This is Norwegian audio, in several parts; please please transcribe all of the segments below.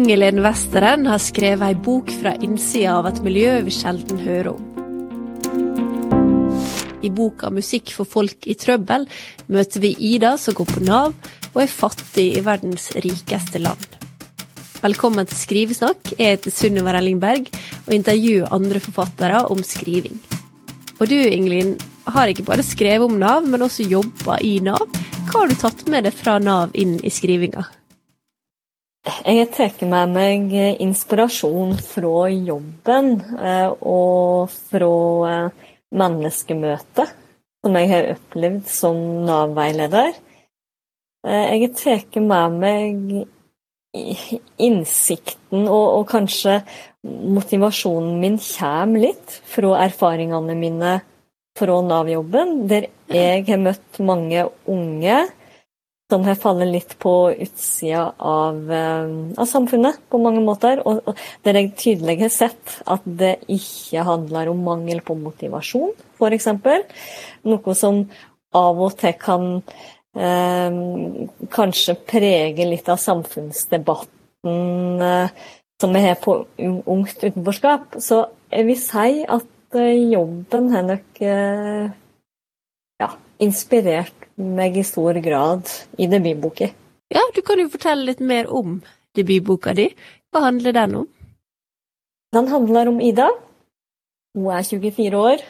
Inger-Len Westeren har skrevet ei bok fra innsida av et miljø vi sjelden hører om. I boka 'Musikk for folk i trøbbel' møter vi Ida som går på Nav og er fattig i verdens rikeste land. Velkommen til Skrivesnakk. Jeg heter Sunniva Rellingberg og intervjuer andre forfattere om skriving. Og du, Ingelin, har ikke bare skrevet om Nav, men også jobba i Nav. Hva har du tatt med deg fra Nav inn i skrivinga? Jeg tatt med meg inspirasjon fra jobben eh, og fra eh, menneskemøtet som jeg har opplevd som Nav-veileder. Eh, jeg tatt med meg innsikten, og, og, kanskje motivasjonen min kommer litt fra erfaringene mine fra Nav-jobben, der jeg har møtt mange unge som her faller litt på utsida av, eh, av, samfunnet på mange måter. Og, og der jeg tydelig har sett at det ikke handler om mangel på motivasjon, f.eks. Noe som av og til kan eh, kanskje prege litt av samfunnsdebatten eh, som vi har på ungt utenforskap. Så jeg vil si at eh, jobben har nok eh, inspirert meg i stor grad i debutboka. Ja, du kan jo fortelle litt mer om debutboka di. Hva handler den om? Den handler om Ida. Hun er 24 år,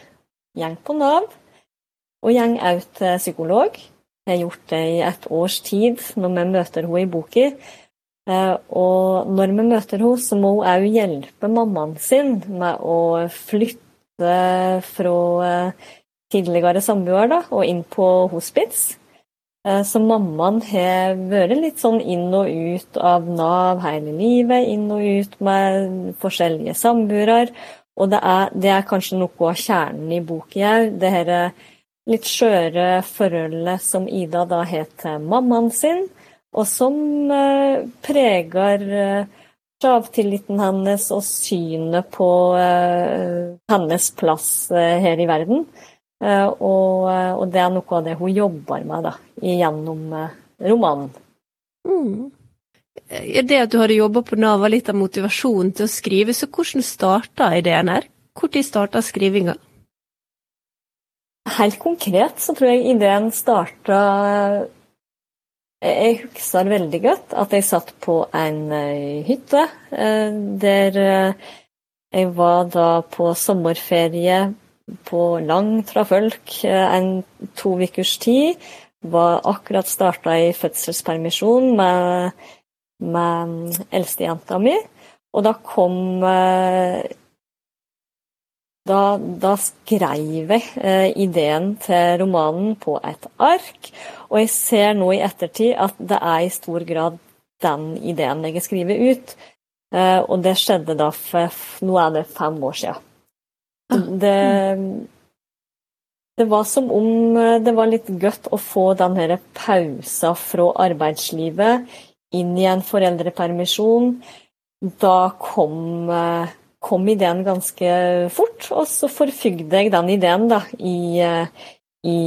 går på Nav, og går også til psykolog. Jeg har gjort det i et års tid når vi møter henne i boka. Eh, og når vi møter henne, så må hun òg hjelpe mammaen sin med å flytte fra eh, tidligere samboer da, og inn på hospits. Eh, så mammaen har vært litt sånn inn og ut av Nav hele livet. Inn og ut med forskjellige samboere. Og det er, det er, kanskje noe av kjernen i boka òg. Det her litt skjøre forholdet som Ida da har til mammaen sin, og som eh, preger sjavtilliten hennes og synet på eh, hennes plass eh, her i verden. Eh, og, eh, og, det er noe av det hun jobber med da, gjennom eh, romanen. Mm. Det at du hadde jobba på Nav var litt av motivasjonen til å skrive, så hvordan starta ideen her? Når starta skrivinga? Helt konkret så tror jeg ideen starta Jeg husker veldig godt at jeg satt på en hytte der jeg var da på sommerferie på langt fra folk eh, en to ukers tid. Var akkurat starta i fødselspermisjon med, med eldstejenta mi. Og da kom eh, da, da, skrev jeg eh, ideen til romanen på et ark, og jeg ser nå i ettertid at det er i stor grad den ideen jeg har skrevet ut. Og det skjedde da for nå er det fem år siden. Det, det var som om eh, det var litt godt å få den her pausa fra arbeidslivet inn i en foreldrepermisjon. Da kom, eh, kom, ideen ganske fort, og så forfygde jeg den ideen da, i, eh, i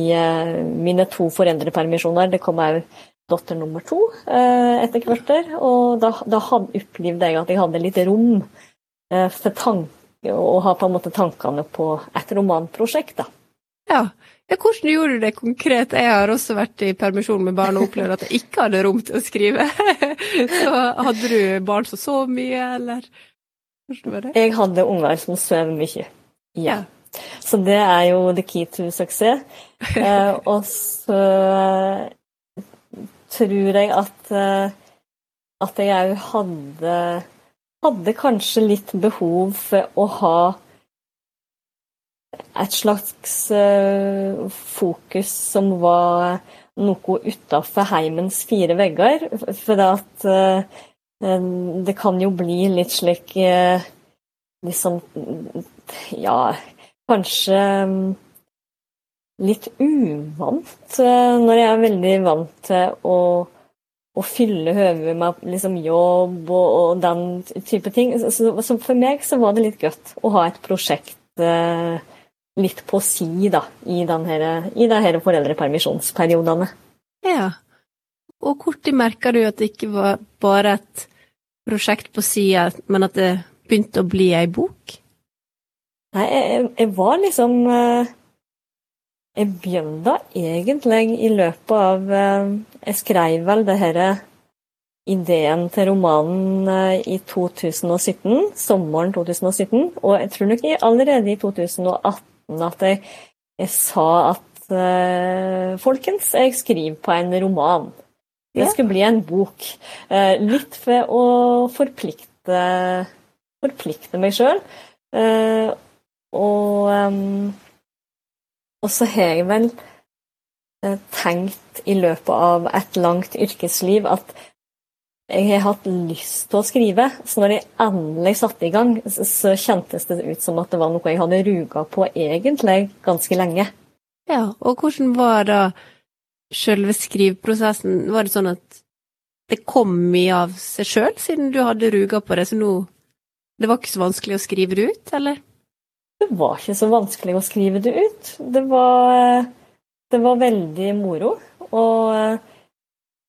mine to foreldrepermisjoner. Det kom òg datter nummer to etter hvert. Og da, da opplevde jeg at jeg hadde litt rom for tanker og ha på en måte tankene på et romanprosjekt, da. Ja. ja. Hvordan gjorde du det konkret? Jeg har også vært i permisjon med barn og opplevd at jeg ikke hadde rom til å skrive. Så hadde du barn som sov mye, eller hvordan var det? Jeg hadde unger som sov mye. Ja. Så det er jo the key to suksess. Eh, og så tror jeg at, eh, at jeg òg hadde hadde kanskje litt behov for å ha et slags uh, fokus som var noe utafor heimens fire vegger. For at uh, det kan jo bli litt slik uh, liksom Ja, kanskje um, litt uvant når jeg er veldig vant til å å fylle hodet med liksom jobb og, og, den type ting. Så, så, for meg så var det litt godt å ha et prosjekt eh, litt på si da, i, denne, i de her foreldrepermisjonsperiodene. Ja. Og når merka du at det ikke var bare et prosjekt på sida, men at det begynte å bli ei bok? Nei, jeg, jeg var liksom eh, Jeg begynte egentlig i løpet av eh, Jeg skrev vel det denne ideen til romanen eh, i 2017, sommeren 2017. Og jeg tror nok allerede i 2018 at jeg, jeg sa at uh, folkens, jeg skriver på en roman. Det skulle bli en bok. Uh, litt for å forplikte, forplikte meg sjøl. Uh, og, um, og så har jeg vel tenkt i løpet av et langt yrkesliv at jeg har hatt lyst til å skrive. Så når jeg endelig satte i gang, så kjentes det ut som at det var noe jeg hadde ruga på egentlig ganske lenge. Ja, og hvordan var da selve skriveprosessen? Var det sånn at det kom mye av seg sjøl, siden du hadde ruga på det, så nå Det var ikke så vanskelig å skrive det ut, eller? Det var ikke så vanskelig å skrive det ut. Det var, det var veldig moro. Og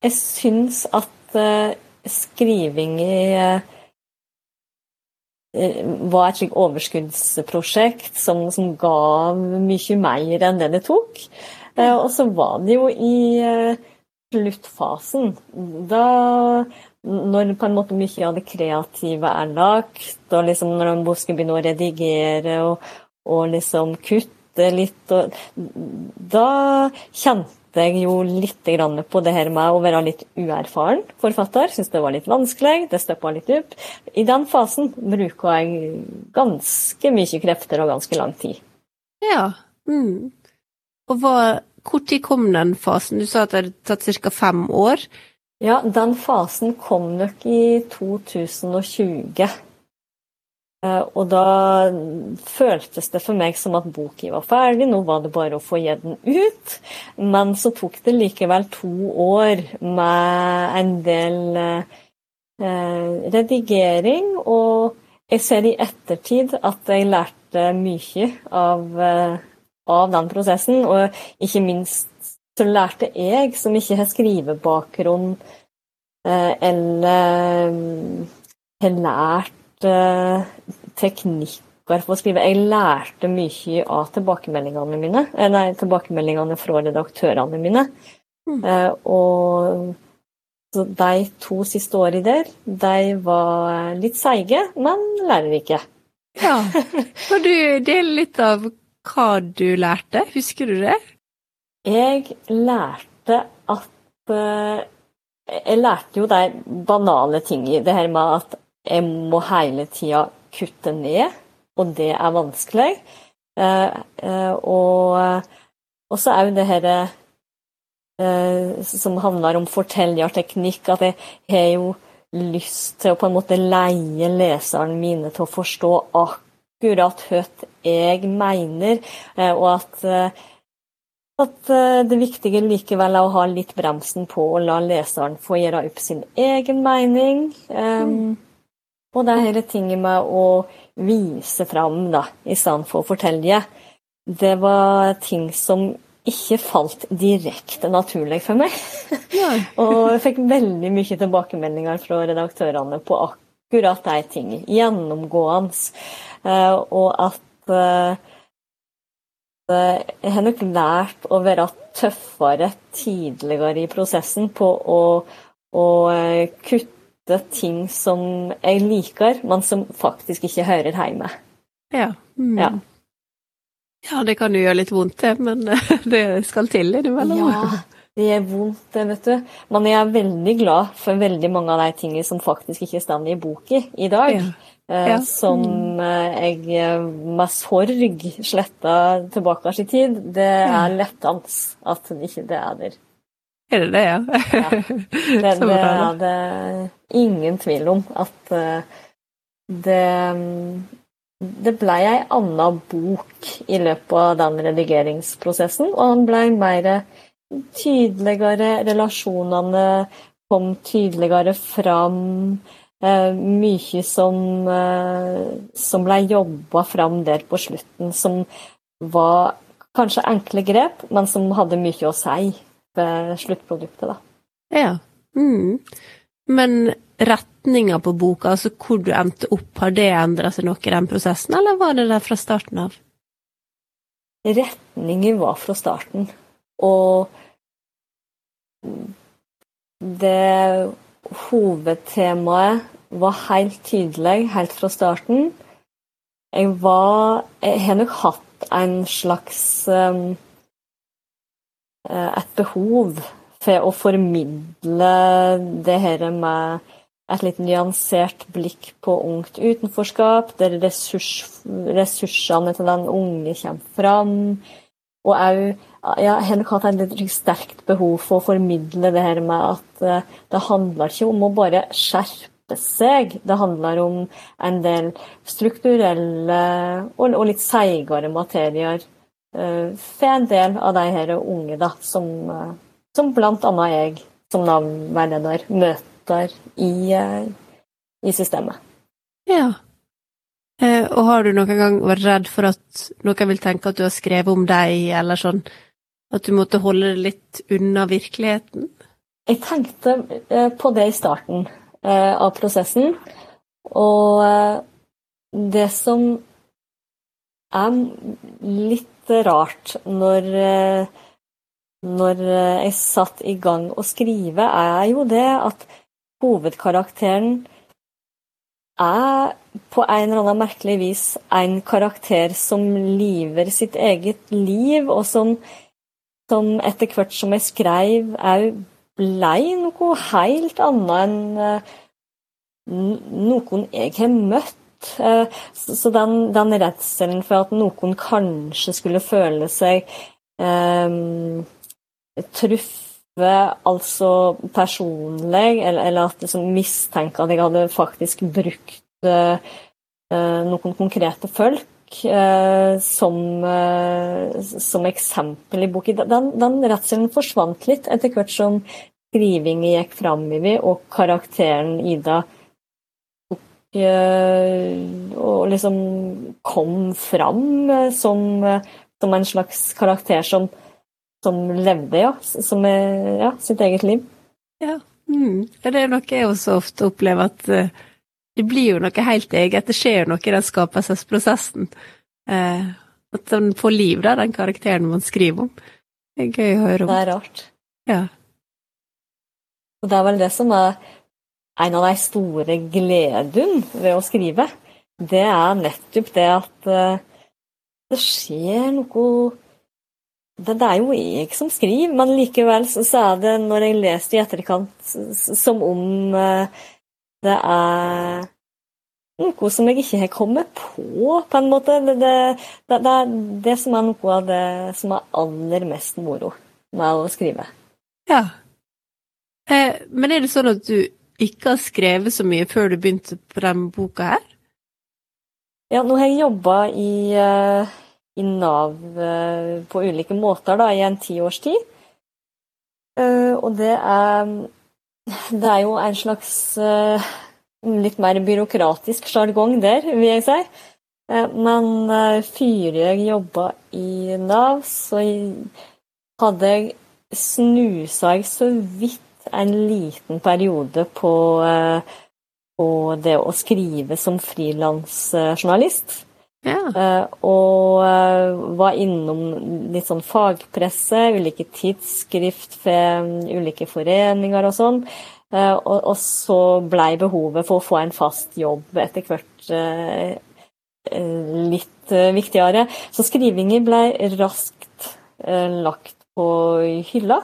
jeg syns at eh, skriving i eh, var et slikt overskuddsprosjekt som, som, ga mye mer enn det det tok. Eh, og så var det jo i eh, sluttfasen, da når på en måte mye av det kreative er lagt, og liksom når man skal begynne å redigere og, og liksom kutte litt, og, da kjente jeg jo litt på det her med å være litt uerfaren forfatter. Syns det var litt vanskelig, det støppa litt opp. I den fasen bruker jeg ganske mye krefter og ganske lang tid. Ja. Mm. Og hva, hvor tid kom den fasen? Du sa at det hadde tatt ca. fem år. Ja, den fasen kom nok i 2020. Eh, og da føltes det for meg som at boka var ferdig, nå var det bare å få gitt den ut. Men så tok det likevel to år med en del eh, redigering, og jeg ser i ettertid at jeg lærte mye av, eh, av den prosessen. Og ikke minst så lærte jeg, som ikke har skrivebakgrunn eh, eller eh, har lært uh, teknikker for å skrive. Jeg lærte mye av tilbakemeldingene mine, eh, nei, tilbakemeldingene fra redaktørene mine. Mm. Og så de to siste årene der, de var litt seige, men lærerike. Ja. Kan du dele litt av hva du lærte? Husker du det? Jeg lærte at uh, Jeg lærte jo de banale tingene. Det her med at jeg må hele tida kutte ned, og det er vanskelig. Eh, eh, og, så er jo det her eh, som handler om fortellerteknikk, at jeg har jo lyst til å på en måte leie leseren mine til å forstå akkurat hva jeg mener, og at at det viktige likevel er å ha litt bremsen på og la leseren få gjøre opp sin egen mening. Um, og det hele tinget med å vise fram, da, i stedet for å fortelle, det var ting som ikke falt direkte naturlig for meg. og jeg fikk veldig mye tilbakemeldinger fra redaktørene på akkurat de tingene, gjennomgående. Uh, og at uh, jeg har nok lært å være tøffere tidligere i prosessen på å, å uh, kutte ting som jeg liker, men som faktisk ikke hører hjemme. Ja. Mm. ja. Ja, det kan jo gjøre litt vondt, det, men det skal til innimellom. Ja, det gjør vondt, det, vet du. Men jeg er veldig glad for veldig mange av de tingene som faktisk ikke står i boka i dag. Ja. Eh, ja. Som mm. eh, jeg eh, med sorg sletta tilbake i tid. Det er lettende at ikke det er der. Er det det, ja? ja. Det, det er det ingen tvil om. At det Det blei ei anna bok i løpet av den redigeringsprosessen, og han blei mer tydeligere. Relasjonene kom tydeligere fram. Uh, mye som, uh, som ble jobba fram der på slutten, som var kanskje enkle grep, men som hadde mye å si sluttproduktet, da. Ja. Mm. Men retninga på boka, altså hvor du endte opp, har det endra seg noe i den prosessen, eller var det der fra starten av? Retningen var fra starten, og det hovedtemaet var helt tydelig helt fra starten. Jeg var Jeg har nok hatt en slags um, Et behov for å formidle det her med et litt nyansert blikk på ungt utenforskap, der ressurs, ressursene til den unge kommer fram. Og òg Jeg har nok hatt et sterkt behov for å formidle det her med at uh, det handler ikke om å bare skjerpe seg, det handler om en del strukturelle og, litt seigere materier uh, for en del av de her unge da, som uh, som bl.a. jeg som Nav-veileder møter i, eh, i, systemet. Ja. Eh, og har du noen gang vært redd for at noen vil tenke at du har skrevet om deg, eller sånn, at du måtte holde det litt unna virkeligheten? Jeg tenkte eh, på det i starten av prosessen, og det som er litt rart når når eh, jeg satt i gang å skrive, er jo det at hovedkarakteren er på en eller annen merkelig vis en karakter som lever sitt eget liv, og som, som etter hvert som jeg skrev, òg blei noe helt annet enn eh, noen jeg har møtt. Eh, så den, den redselen for at noen kanskje skulle føle seg um, truffet altså personlig, eller, eller at liksom mistenker at jeg hadde faktisk brukt uh, noen konkrete folk uh, som, uh, som, eksempel i boka. Den, den redselen forsvant litt etter hvert som skrivingen gikk framover, og karakteren Ida tok og liksom kom fram som, som en slags karakter som som levde, ja. Som er, ja, sitt eget liv. Ja. Mm. Det er noe jeg også ofte opplever, at uh, det blir jo noe helt eget. Det skjer jo noe i den skapelsesprosessen. Uh, at den får liv, da, den karakteren man skriver om. Det er gøy å høre om. Det er rart. Ja. Og det er vel det som er en av de store gledene ved å skrive. Det er nettopp det at uh, det skjer noe det, det, er jo jeg som skriver, men likevel så, så er det, når jeg leser i etterkant, som om uh, det er noe som jeg ikke har kommet på, på en måte. Det, det, det, det er det som er noe av det som er aller mest moro med å skrive. Ja. Eh, men er det sånn at du ikke har skrevet så mye før du begynte på denne boka her? Ja, nå har jeg jobba i uh, i Nav eh, på ulike måter da, i en tiårstid. tid. og det er Det er jo en slags eh, litt mer byråkratisk sjargong der, vil jeg si. Men før jeg jobba i Nav, så hadde jeg snusa jeg så vidt en liten periode på, på det å skrive som frilansjournalist. Ja. Uh, og uh, var innom litt sånn fagpresse, ulike tidsskrift um, ulike foreninger og sånn. Uh, og, og, så blei behovet for å få en fast jobb etter hvert litt viktigere. Så skrivingen blei raskt lagt på hylla.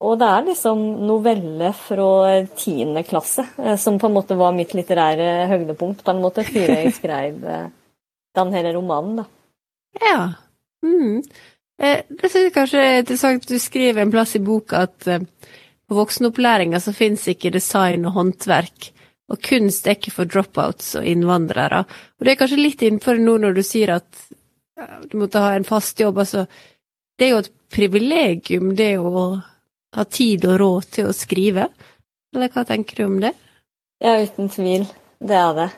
Og det er liksom noveller fra tiende klasse som på en måte var mitt litterære høydepunkt, på en måte, før jeg skrev den hele romanen, da. Ja. Mm. Eh, det synes jeg kanskje er interessant. Du skriver en plass i boka at eh, på voksenopplæringa så finnes ikke design og håndverk, og kunst er ikke for dropouts og innvandrere. Og det er kanskje litt innenfor nå når du sier at ja, du måtte ha en fast jobb. Altså, det er jo et privilegium, det å ha tid og råd til å skrive. Eller hva tenker du om det? Ja, uten tvil. Det er det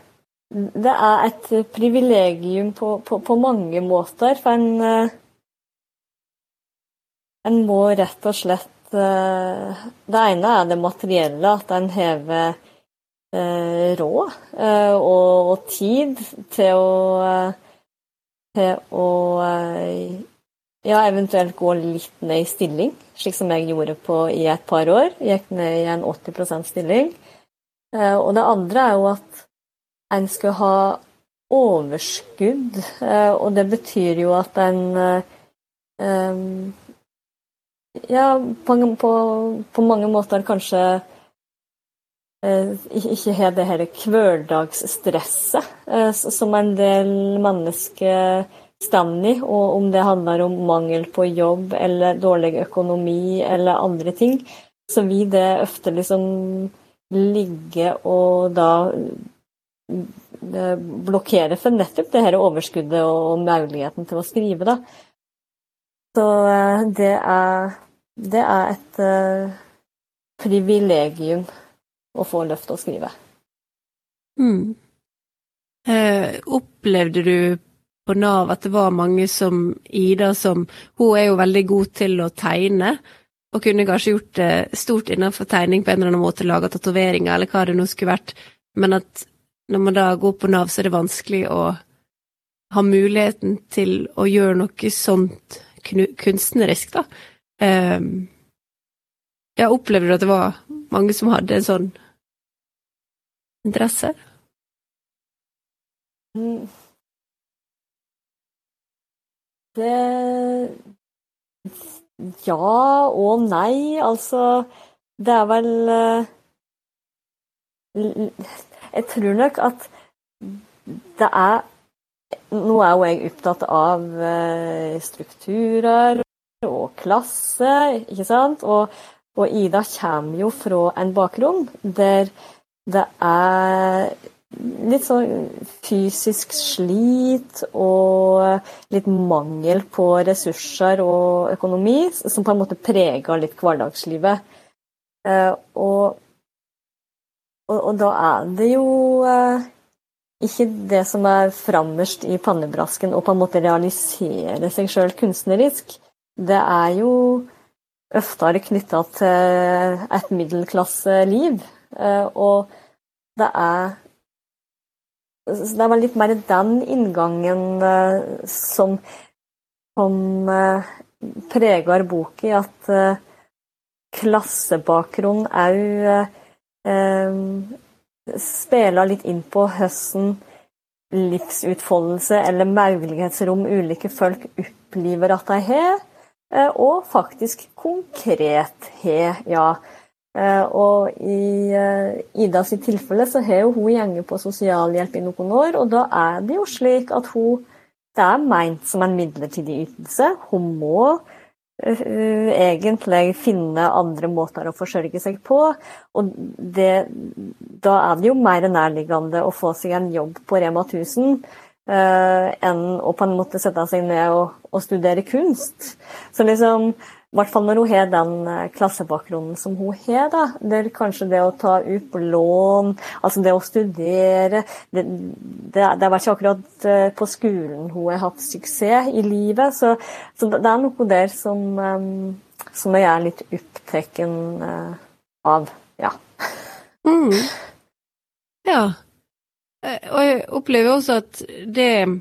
det er et privilegium på, på, på, mange måter. For en, eh, en må rett og slett uh, Det ene er det materielle, at en hever uh, råd uh, og, og, tid til å, til å ja, eventuelt gå litt ned i stilling, slik som jeg gjorde på, i et par år. Gikk ned i en 80% stilling. og det andre er jo at en skal ha overskudd, og det betyr jo at en um, ja, på, på, på, mange måter kanskje eh, ikke har det her hverdagsstresset eh, som en del mennesker står i, og om det handler om mangel på jobb eller dårlig økonomi eller andre ting, så vil det ofte liksom ligge og da eh, blokkere for nettopp det her overskuddet og muligheten til å skrive, da. Så eh, det er, det er et uh, privilegium å få løft å skrive. Mm. Eh, opplevde du på Nav at det var mange som Ida som Hun er jo veldig god til å tegne, og kunne kanskje gjort det stort innenfor tegning på en eller annen måte, laga tatoveringer eller hva det nå skulle vært, men at når man da går på Nav, så er det vanskelig å ha muligheten til å gjøre noe sånt kunstnerisk, da. Um, jeg opplevde at det var mange som hadde en sånn interesse. Mm. Det Ja og nei. Altså, det er vel eh, Jeg tror nok at det er nå er jo jeg opptatt av eh, strukturer og klasse, ikke sant. Og, og Ida kommer jo fra en bakgrunn der det er litt sånn fysisk slit og litt mangel på ressurser og økonomi, som på en måte preger litt hverdagslivet. Eh, og, og, og da er det jo eh, ikke det som er framerst i pannebrasken, og på en måte realisere seg sjøl kunstnerisk. Det er jo oftere knytta til et middelklasseliv. Eh, og det er Det er litt mer den inngangen eh, som, som eh, preger boka, at klassebakgrunn òg spiller litt inn på hvordan livsutfoldelse eller mulighetsrom ulike folk opplever at de har, eh, og faktisk konkret har, ja. Eh, og i eh, Ida sitt tilfelle så har jo hun gjenget på sosialhjelp i noen år, og da er det jo slik at hun det er meint som en midlertidig ytelse. Hun må egentlig finne andre måter å forsørge seg på. Og det, da er det jo mer nærliggende å få seg en jobb på Rema 1000 eh, enn å på en måte sette seg ned og, og studere kunst. Så liksom i hvert fall når hun har den eh, klassebakgrunnen som hun har. da, der Kanskje det å ta opp lån, altså det å studere Det, det, det var ikke akkurat eh, på skolen hun har hatt suksess i livet. Så, så det er noe der som, um, som jeg er litt opptatt av. Ja. Mm. Ja. Og jeg opplever også at det er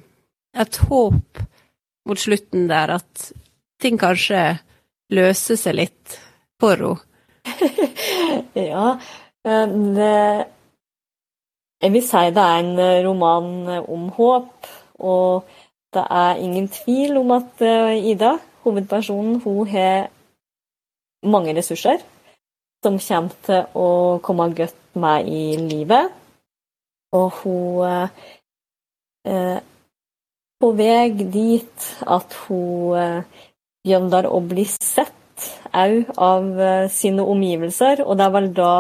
et håp mot slutten der, at ting kanskje løse seg litt for henne? ja, eh, det Jeg vil si det er en eh, roman om håp, og det er ingen tvil om at eh, Ida, hovedpersonen, hun har mange ressurser som kommer til å komme godt med i livet. Og hun eh, på vei dit at hun begynner å bli sett òg av eh, sine omgivelser, og det er vel da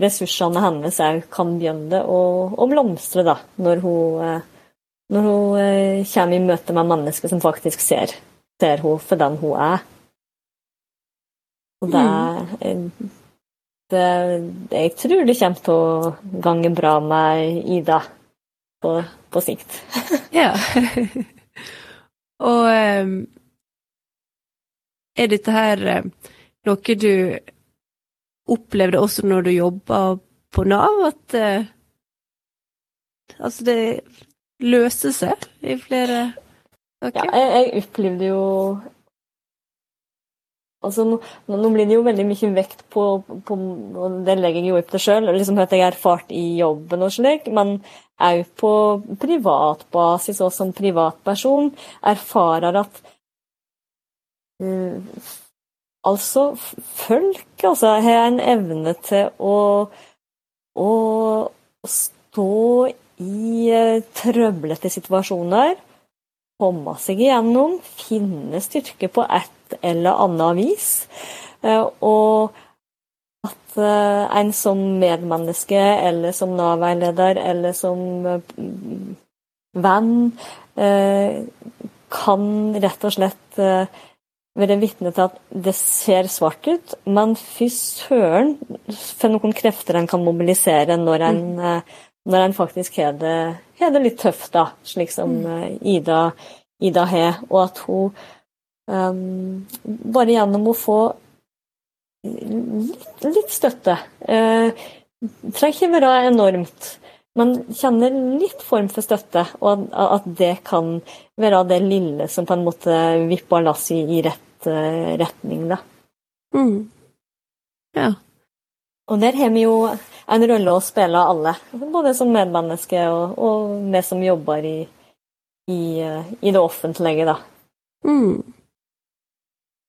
ressursene hennes òg kan begynne å, å blomstre, da, når hun, eh, når hun eh, kommer i møte med mennesker som faktisk ser, ser hun for den hun er. Og det, mm. det Jeg tror det kommer til å gange bra med Ida på, på sikt. ja. og um er dette her eh, noe du opplevde også når du jobba på Nav, at uh, Altså, det løser seg i flere okay. Ja, jeg, jeg opplevde jo Altså, nå, nå, blir det jo veldig mye vekt på, på og det legger jeg jo opp til sjøl, liksom at jeg har erfart i jobben og slik, men òg på privatbasis og som privatperson erfarer at Altså, folk altså, har en evne til å, å stå i uh, trøblete situasjoner, komme seg igjennom, finne styrke på et eller annet vis. Uh, og at en som medmenneske, eller som Nav-veileder, eller som venn, kan rett og slett være vitne til at det ser svart ut, men fy søren for noen krefter en kan mobilisere når en, mm. når en faktisk har det, det, litt tøft, da, slik som mm. Eh, Ida, Ida har. Og at hun um, bare gjennom å få litt, litt støtte uh, Trenger ikke være enormt, men kjenner litt form for støtte, og at det kan være det lille som på en måte vipper lasset i rett uh, retning, da. Mm. Ja. Og der har vi jo en rolle å spille alle, både som medmenneske og, og vi som jobber i, i, uh, i det offentlige, da. Mm.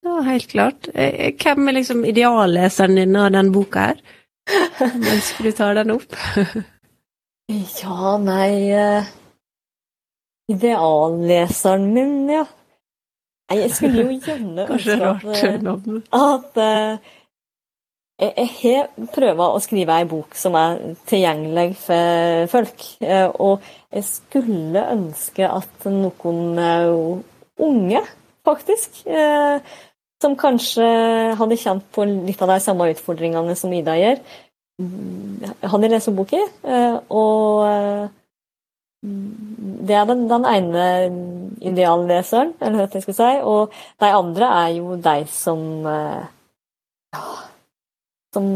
Ja, helt klart. Eh, hvem er liksom idealleseren din av den boka her? Mens du tar den opp? Ja, nei uh, Idealleseren min, ja. Nei, jeg skulle jo gjerne Kanskje rart eh, navn. At uh, jeg, jeg har prøvd å skrive ei bok som er tilgjengelig for folk. Og jeg skulle ønske at noen unge, faktisk, som kanskje hadde kjent på litt av de samme utfordringene som Ida gjør, han har leser bok i. og eh, det er den, den ene idealleseren, eller hva jeg skal si. Og de andre er jo de som eh, ja, som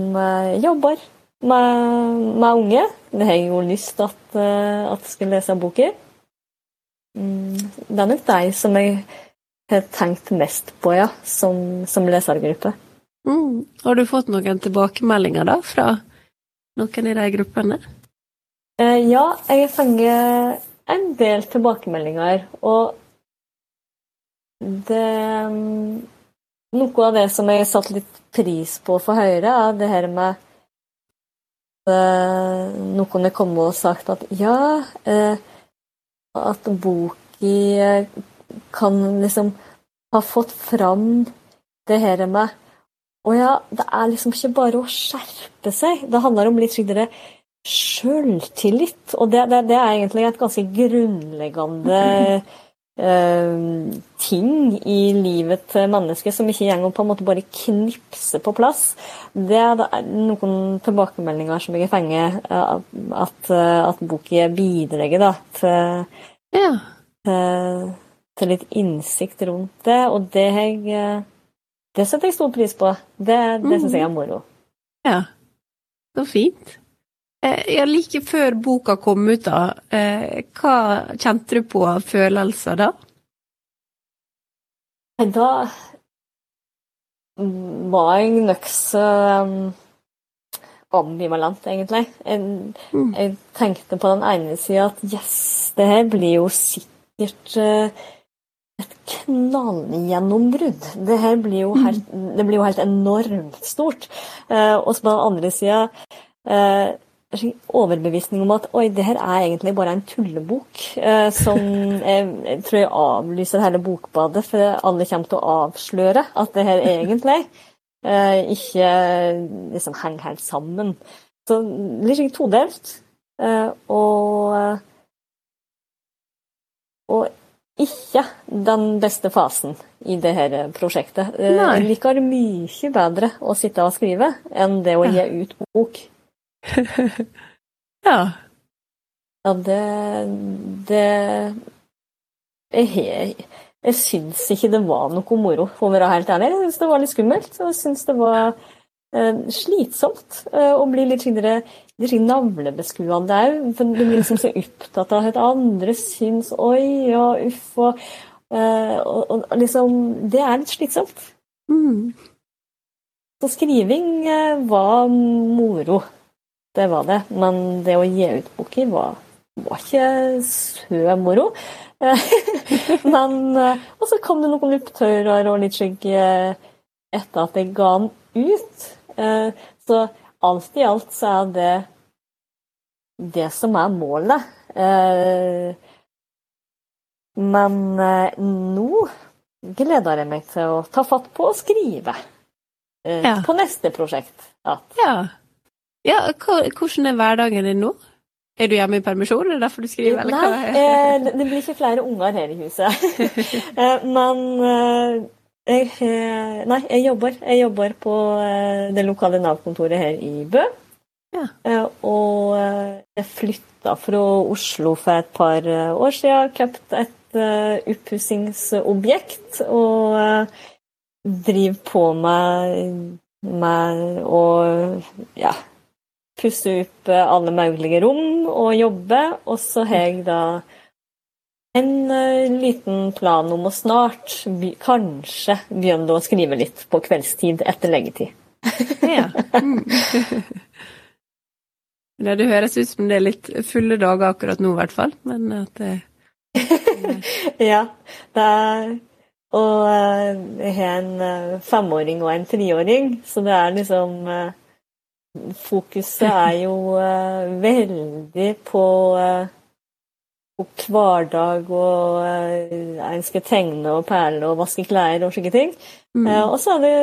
jobber med, med, unge. Det har jeg jo lyst til at, at jeg skal lese bok i. det er nok de som jeg har tenkt mest på, ja, som, som lesergruppe. Mm. Har du fått noen tilbakemeldinger da fra noen i de gruppene? Eh, ja, jeg har fått en del tilbakemeldinger, og det mm, Noe av det som jeg har satt litt pris på for Høyre, er det her med uh, noen har kommet og sagt at ja, uh, at boka kan liksom ha fått fram det her med å ja, det er liksom ikke bare å skjerpe seg. Det handler om litt skikkelig sjøltillit. Og det, det, det, er egentlig et ganske grunnleggende eh, ting i livet til mennesket som ikke går på en måte bare knipser på plass. Det er, det er noen tilbakemeldinger som jeg har fått, eh, at, at boka bidrar da, til, ja. til, til, litt innsikt rundt det. Og det har jeg eh, det setter jeg stor pris på. Det, det syns jeg er moro. Ja, så fint. Eh, ja, like før boka kom ut, da, eh, hva kjente du på av følelser da? Da var jeg nokså um, ambivalent, egentlig. Jeg, mm. jeg, tenkte på den ene sida at yes, det her blir jo sikkert uh, et knallgjennombrudd. Det her blir jo helt, det blir jo helt enormt stort. Eh, og så på den andre sida eh, overbevisning om at oi, det her er egentlig bare en tullebok. Eh, som jeg, jeg, tror jeg avlyser hele bokbadet, for alle kommer til å avsløre at det her egentlig eh, ikke liksom henger helt sammen. Så litt todelt. Eh, og, og ikke den beste fasen i det her prosjektet. Eh, Nei. Jeg liker mye bedre å sitte og skrive enn det å gi ut bok. ja. Ja, det Det Jeg jeg syns ikke det var noe moro, for å være helt ærlig. Jeg syns det var litt skummelt. Og jeg syns det var eh, slitsomt eh, å bli litt skikkere litt navlebeskuende òg. For du blir liksom så opptatt av at andre syns Oi, ja, uff. Og, eh, og, og, liksom Det er litt slitsomt. Mm. Så skriving eh, var moro. Det var det. Men det å gi ut boker var, var ikke så moro. Men eh, Og så kom det noen opptøyer og litt eh, etter at jeg ga den ut. Så alt i alt så er det det som er målet. Men nå gleder jeg meg til å ta fatt på å skrive ja. på neste prosjekt. Ja. ja. Hvordan er hverdagen din nå? Er du hjemme i permisjon, er det derfor du skriver? Eller Nei, eh, det blir ikke flere unger her i huset. Eh, men eh, jeg, nei, jeg jobber. Jeg jobber på det lokale Nav-kontoret her i Bø. Ja. Og jeg flytta fra Oslo for et par år siden. Kjøpt et oppussingsobjekt og driver på med, med å ja, pusse opp eh, alle mulige rom og jobbe. Og så har jeg da en uh, liten plan om å snart kanskje begynne å skrive litt på kveldstid etter leggetid. ja. Mm. ja. Det høres ut som det er litt fulle dager akkurat nå, i hvert fall. Men at det Ja. Det er Og uh, jeg har en femåring og en treåring, så det er liksom fokuset er jo veldig på, uh, hver hverdag og en skal tegne og perle og vaske klær og slike ting. Mm. og så er det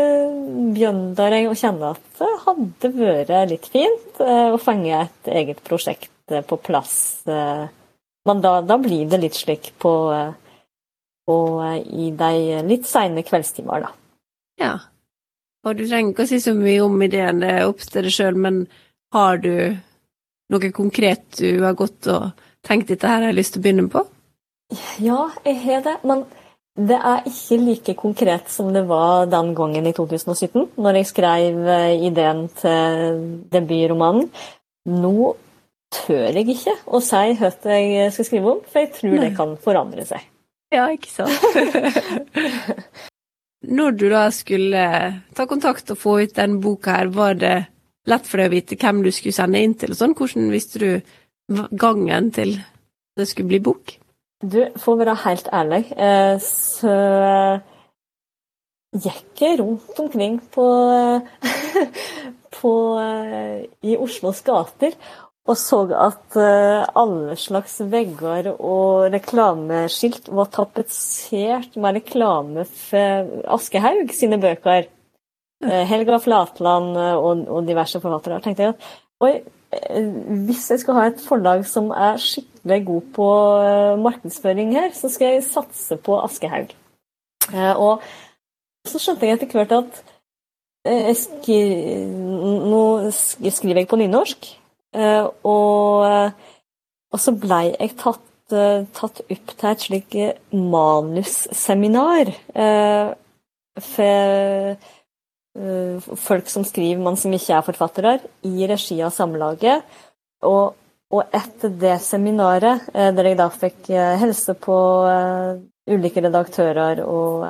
begynner jeg kjenne at det hadde vært litt fint å fenge et eget prosjekt på plass. men da, da, blir det litt slik på, på i de litt seine kveldstimer, da. Ja. Og du trenger ikke å si så mye om ideen, det er opp til deg sjøl, men har du noe konkret du har gått og tenkt dette her har jeg lyst til å begynne på? Ja, jeg har det. Men det er ikke like konkret som det var den gangen i 2017, når jeg skrev eh, ideen til debutromanen. Nå tør jeg ikke å si hva jeg skal skrive om, for jeg tror Nei. det kan forandre seg. Ja, ikke sant. Når du da skulle ta kontakt og få ut den boka her, var det lett for deg å vite hvem du skulle sende inn til og sånn? Hvordan visste du gangen til det skulle bli bok? Du, for å være helt ærlig, eh, så gikk jeg rundt omkring på, på eh, i Oslos gater og så at alle slags vegger og reklameskilt var tapetsert med reklame for Aschehoug sine bøker. Helga Flatland og, og, diverse forfattere. Tenkte jeg at oi, hvis jeg skal ha et forlag som er skikkelig god på markedsføring her, så skal jeg satse på Aschehoug. og så skjønte jeg etter hvert at jeg skri, nå skriver jeg på nynorsk. Eh, og, og så blei jeg tatt, eh, tatt, opp til et slikt manusseminar eh, for folk som skriver, men som ikke er forfattere, i regi av Samlaget. Og, og, etter det seminaret, der jeg da fikk helse på ulike redaktører og,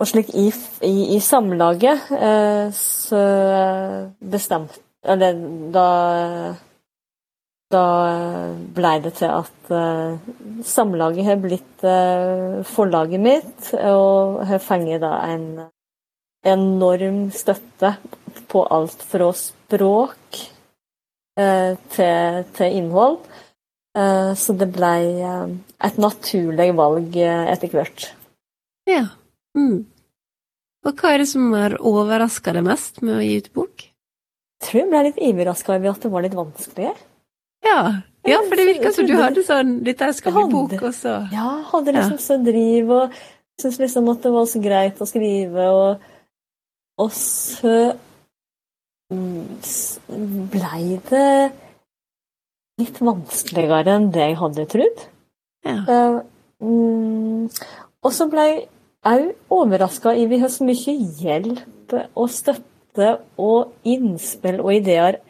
og slik i, i, i Samlaget, så bestemte eller da da blei det til at Samlaget har blitt forlaget mitt, og har fengt en enorm støtte på alt fra språk uh, til, til, innhold. så det ble et naturlig valg etter hvert. Ja. Mm. Og hva er det som har overraska deg mest med å gi ut bok? Jeg tror jeg ble litt overraska over at det var litt vanskelig. Ja, ja for det virka som du hadde sånn 'Dette skal bli bok', og så Ja, hadde liksom ja. så driv og syntes liksom at det var så greit å skrive, og, og så blei det litt vanskeligere enn det jeg hadde trodd. Ja. Uh, mm, og så ble jeg òg overraska over hvor mye hjelp og støtte og innspill og ideer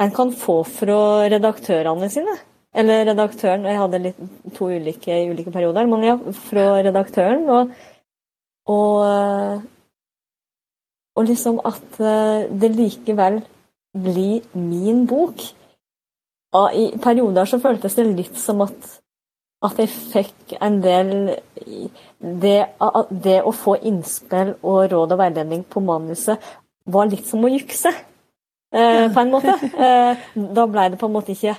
en kan få fra redaktørene sine. Eller redaktøren, jeg hadde litt, to ulike ulike perioder, men ja, fra redaktøren. Og, og, og liksom at eh, det likevel blir min bok. Og I perioder så føltes det litt som at, at jeg fikk en del det, det å få innspill og råd og veiledning på manuset var litt som å jukse. Uh, på en måte. Uh, da ble det på en måte ikke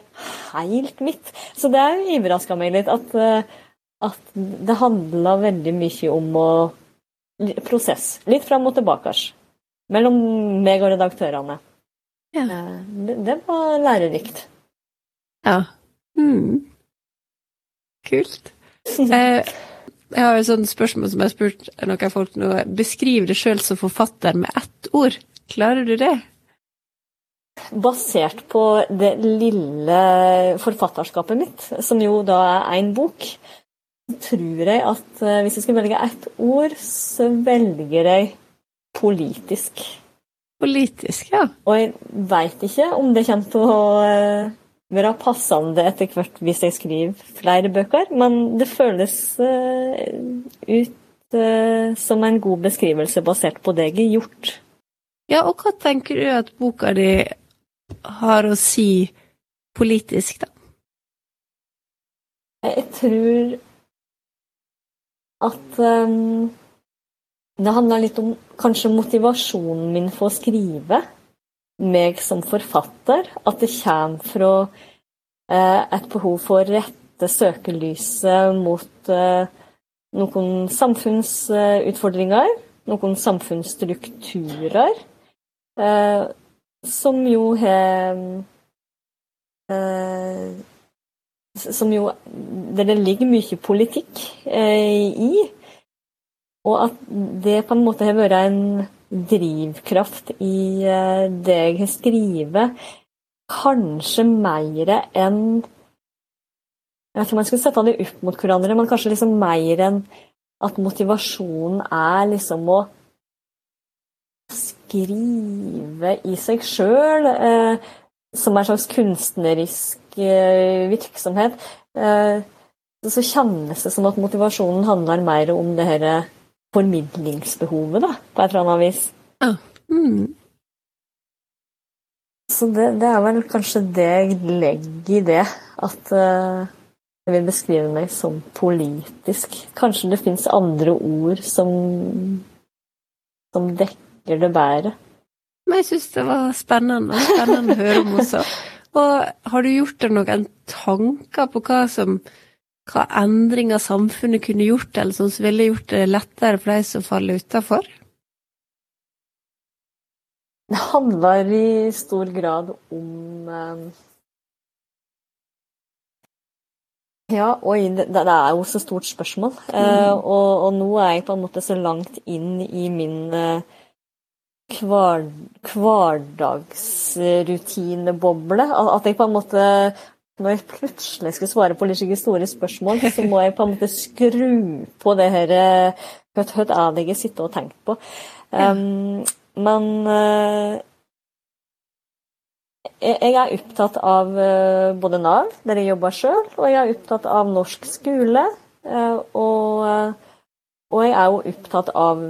helt mitt. Så det overraska meg litt at, uh, at det handla veldig mye om å Prosess. Litt fram og tilbake mellom meg og redaktørene. Ja. Det, det, var lærerikt. Ja. Mm. Kult. jeg har et sånt spørsmål som jeg har spurt noen folk nå. Beskriv deg sjøl som forfatter med ett ord. Klarer du det? basert på det lille forfatterskapet mitt, som jo da er én bok, tror jeg at eh, hvis jeg skal velge ett ord, så velger jeg politisk. Politisk, ja. Og jeg veit ikke om det kommer til å eh, være passende etter hvert hvis jeg skriver flere bøker, men det føles eh, ut som en god beskrivelse basert på det jeg har gjort. Ja, og hva tenker du at boka di har å si politisk, da? Jeg tror at um, det handler litt om kanskje motivasjonen min for å skrive. Meg som forfatter. At det kommer fra uh, et behov for å rette søkelyset mot uh, noen samfunnsutfordringer. Noen samfunnsstrukturer. Uh, som jo har eh, Som jo Der det ligger mye politikk eh, i. Og at det på en måte har vært en drivkraft i eh, det jeg har skrevet. Kanskje mer enn Jeg vet ikke om jeg skal sette det opp mot hverandre, men kanskje liksom mer enn at motivasjonen er liksom å skrive i seg sjøl, eh, som en slags kunstnerisk eh, virksomhet, eh, så kjennes det som at motivasjonen handler mer om det her formidlingsbehovet, da, på et eller annet vis. Ja. Mm. Så det, det, er vel kanskje det jeg legger i det, at uh, jeg vil beskrive meg som politisk. Kanskje det fins andre ord som, som dekker det bedre. Men jeg syns det var spennende, spennende å høre om også. Og har du gjort deg noen tanker på hva som hva endringer samfunnet kunne gjort, eller sånn som ville gjort det lettere for de som faller utafor? Det handler i stor grad om eh, Ja, oi, det, det, er jo så stort spørsmål. Mm. Uh, og, og, nå er jeg på en måte så langt inn i min uh, hver, hverdagsrutineboble. At jeg på en måte Når jeg plutselig skal svare på litt store spørsmål, så må jeg på en måte skru på det her Hva er det jeg sitter og tenker på? Um, men uh, jeg er opptatt av uh, både Nav, der jeg jobber sjøl, og jeg er opptatt av norsk skole. Uh, og, og, jeg er jo opptatt av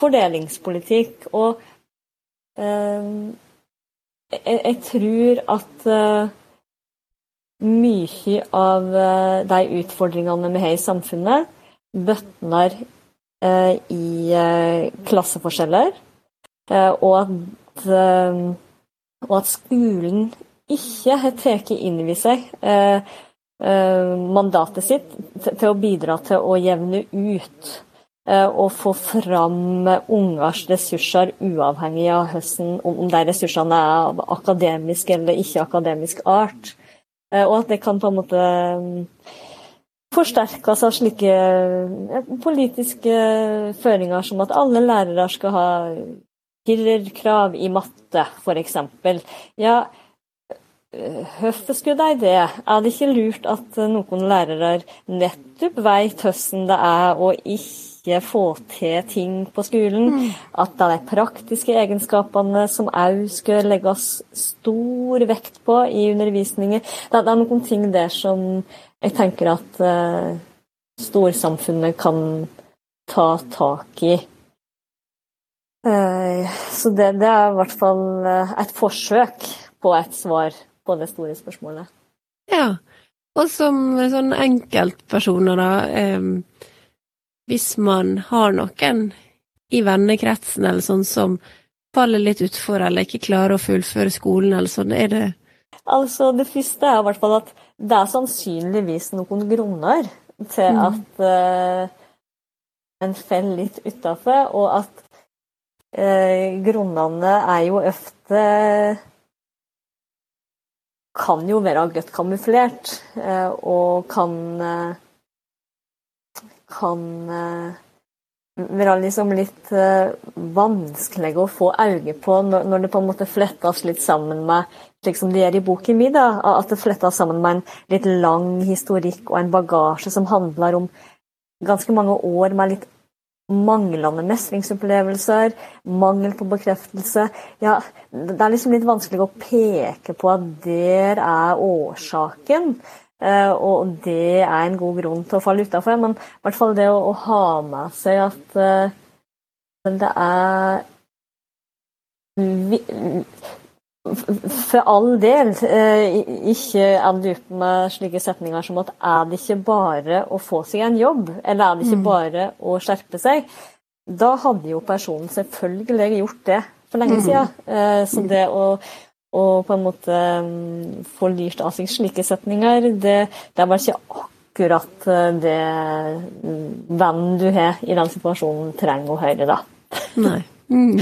fordelingspolitikk. Og eh, jeg, jeg, tror at eh, mye av eh, de utfordringene vi har i samfunnet, bøtner eh, i eh, klasseforskjeller, og at, og, at, skolen ikke har tatt inn over seg mandatet sitt til å bidra til å jevne ut og få fram ungers ressurser uavhengig av høsten, om de ressursene er av akademisk eller ikke-akademisk art. Eh, og at det kan på en måte mm, forsterkes av slike eh, politiske føringer som at alle lærere skal ha firerkrav i matte, f.eks. Ja, Hvorfor skulle de det? Er det ikke lurt at noen lærere nettopp vet hvordan det er å ikke få til ting på skolen? Mm. At det er de praktiske egenskapene som òg skal legges stor vekt på i undervisningen. Det, er noen ting der som jeg tenker at uh, storsamfunnet kan ta tak i. Uh, så det, det, er i hvert fall eh, et forsøk på et svar på det store spørsmålet. Ja, og som sånn enkeltpersoner, da eh, Hvis man har noen i vennekretsen eller sånn som faller litt utfor eller ikke klarer å fullføre skolen eller sånn, er det Altså, det første er i hvert fall at det er sannsynligvis noen grunner til mm. at uh, en faller litt utafor, og at uh, grunnene er jo ofte kan jo være godt kamuflert, uh, og kan kan eh, være liksom litt vanskelig å få øye på når det på en måte flettes litt sammen med slik som det gjør i boken min, da, at det flettes sammen med en litt lang historikk og en bagasje som handler om ganske mange år med litt manglende mestringsopplevelser, mangel på bekreftelse Ja, det er liksom litt vanskelig å peke på at der er årsaken. Eh, og det er en god grunn til å falle utafor. Men i hvert fall det å, å ha med seg at uh, det er vi, for all del eh, ikke end opp med slike setninger som at er det ikke bare å få seg en jobb, eller er det ikke mm. bare å skjerpe seg? Da hadde jo personen selvfølgelig gjort det for lenge mm. siden. Eh, så det å, å på en måte mm, få lirt av seg slike setninger, det, det er bare ikke akkurat eh, det vennen du har i den situasjonen, trenger å høre, da. Nei. Mm.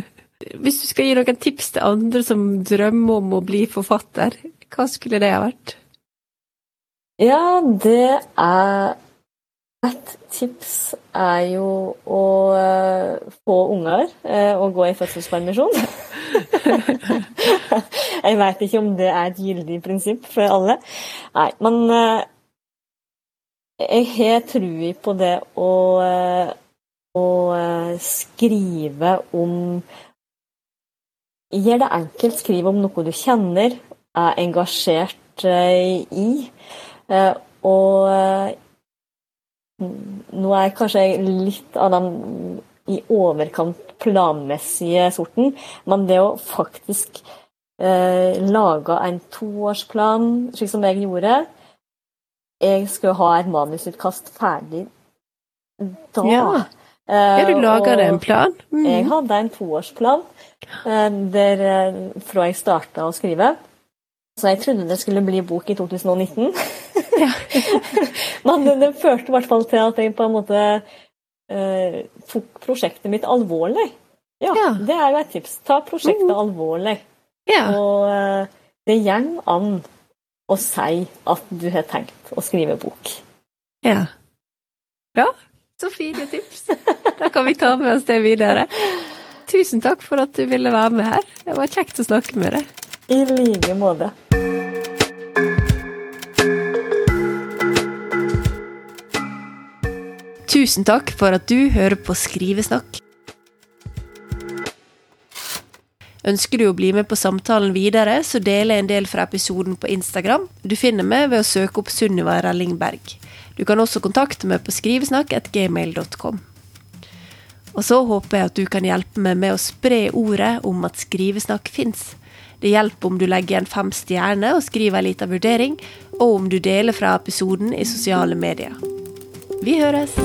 Hvis du skal gi noen tips til andre som drømmer om å bli forfatter, hva skulle det ha vært? Ja, det er Et tips er jo å uh, få unger uh, og gå i fødselspermisjon. jeg veit ikke om det er et gyldig prinsipp for alle. Nei, men uh, jeg har trua på det å, å skrive om Gjør det enkelt, skriv om noe du kjenner, er engasjert eh, i. Eh, og eh, nå er jeg kanskje litt av den i overkant planmessige sorten, men det å faktisk eh, lage en toårsplan, slik som jeg gjorde Jeg skulle ha et manusutkast ferdig da. Ja, ja du lager deg en plan? Mm. Jeg hadde en toårsplan. Eh, der, eh, fra jeg starta å skrive. Så jeg trodde det skulle bli bok i 2019. Men det, førte i hvert fall til at jeg på en måte uh, tok prosjektet mitt alvorlig. Ja, ja, det er jo et tips. Ta prosjektet mm. alvorlig. Ja. Og uh, det går an å si at du har tenkt å skrive bok. Ja. Ja, så fine tips. Da kan vi ta med oss det videre. Tusen takk for at du ville være med her. Det var kjekt å snakke med deg. I like måte. Tusen takk for at du hører på Skrivesnakk. Ønsker du å bli med på samtalen videre, så deler jeg en del fra episoden på Instagram. Du finner meg ved å søke opp Sunniva Rellingberg. Du kan også kontakte meg på skrivesnakk.gmail.com. Og så håper jeg at du kan hjelpe meg med å spre ordet om at skrivesnakk fins. Det hjelper om du legger igjen fem stjerner og skriver en liten vurdering, og om du deler fra episoden i sosiale medier. Vi høres!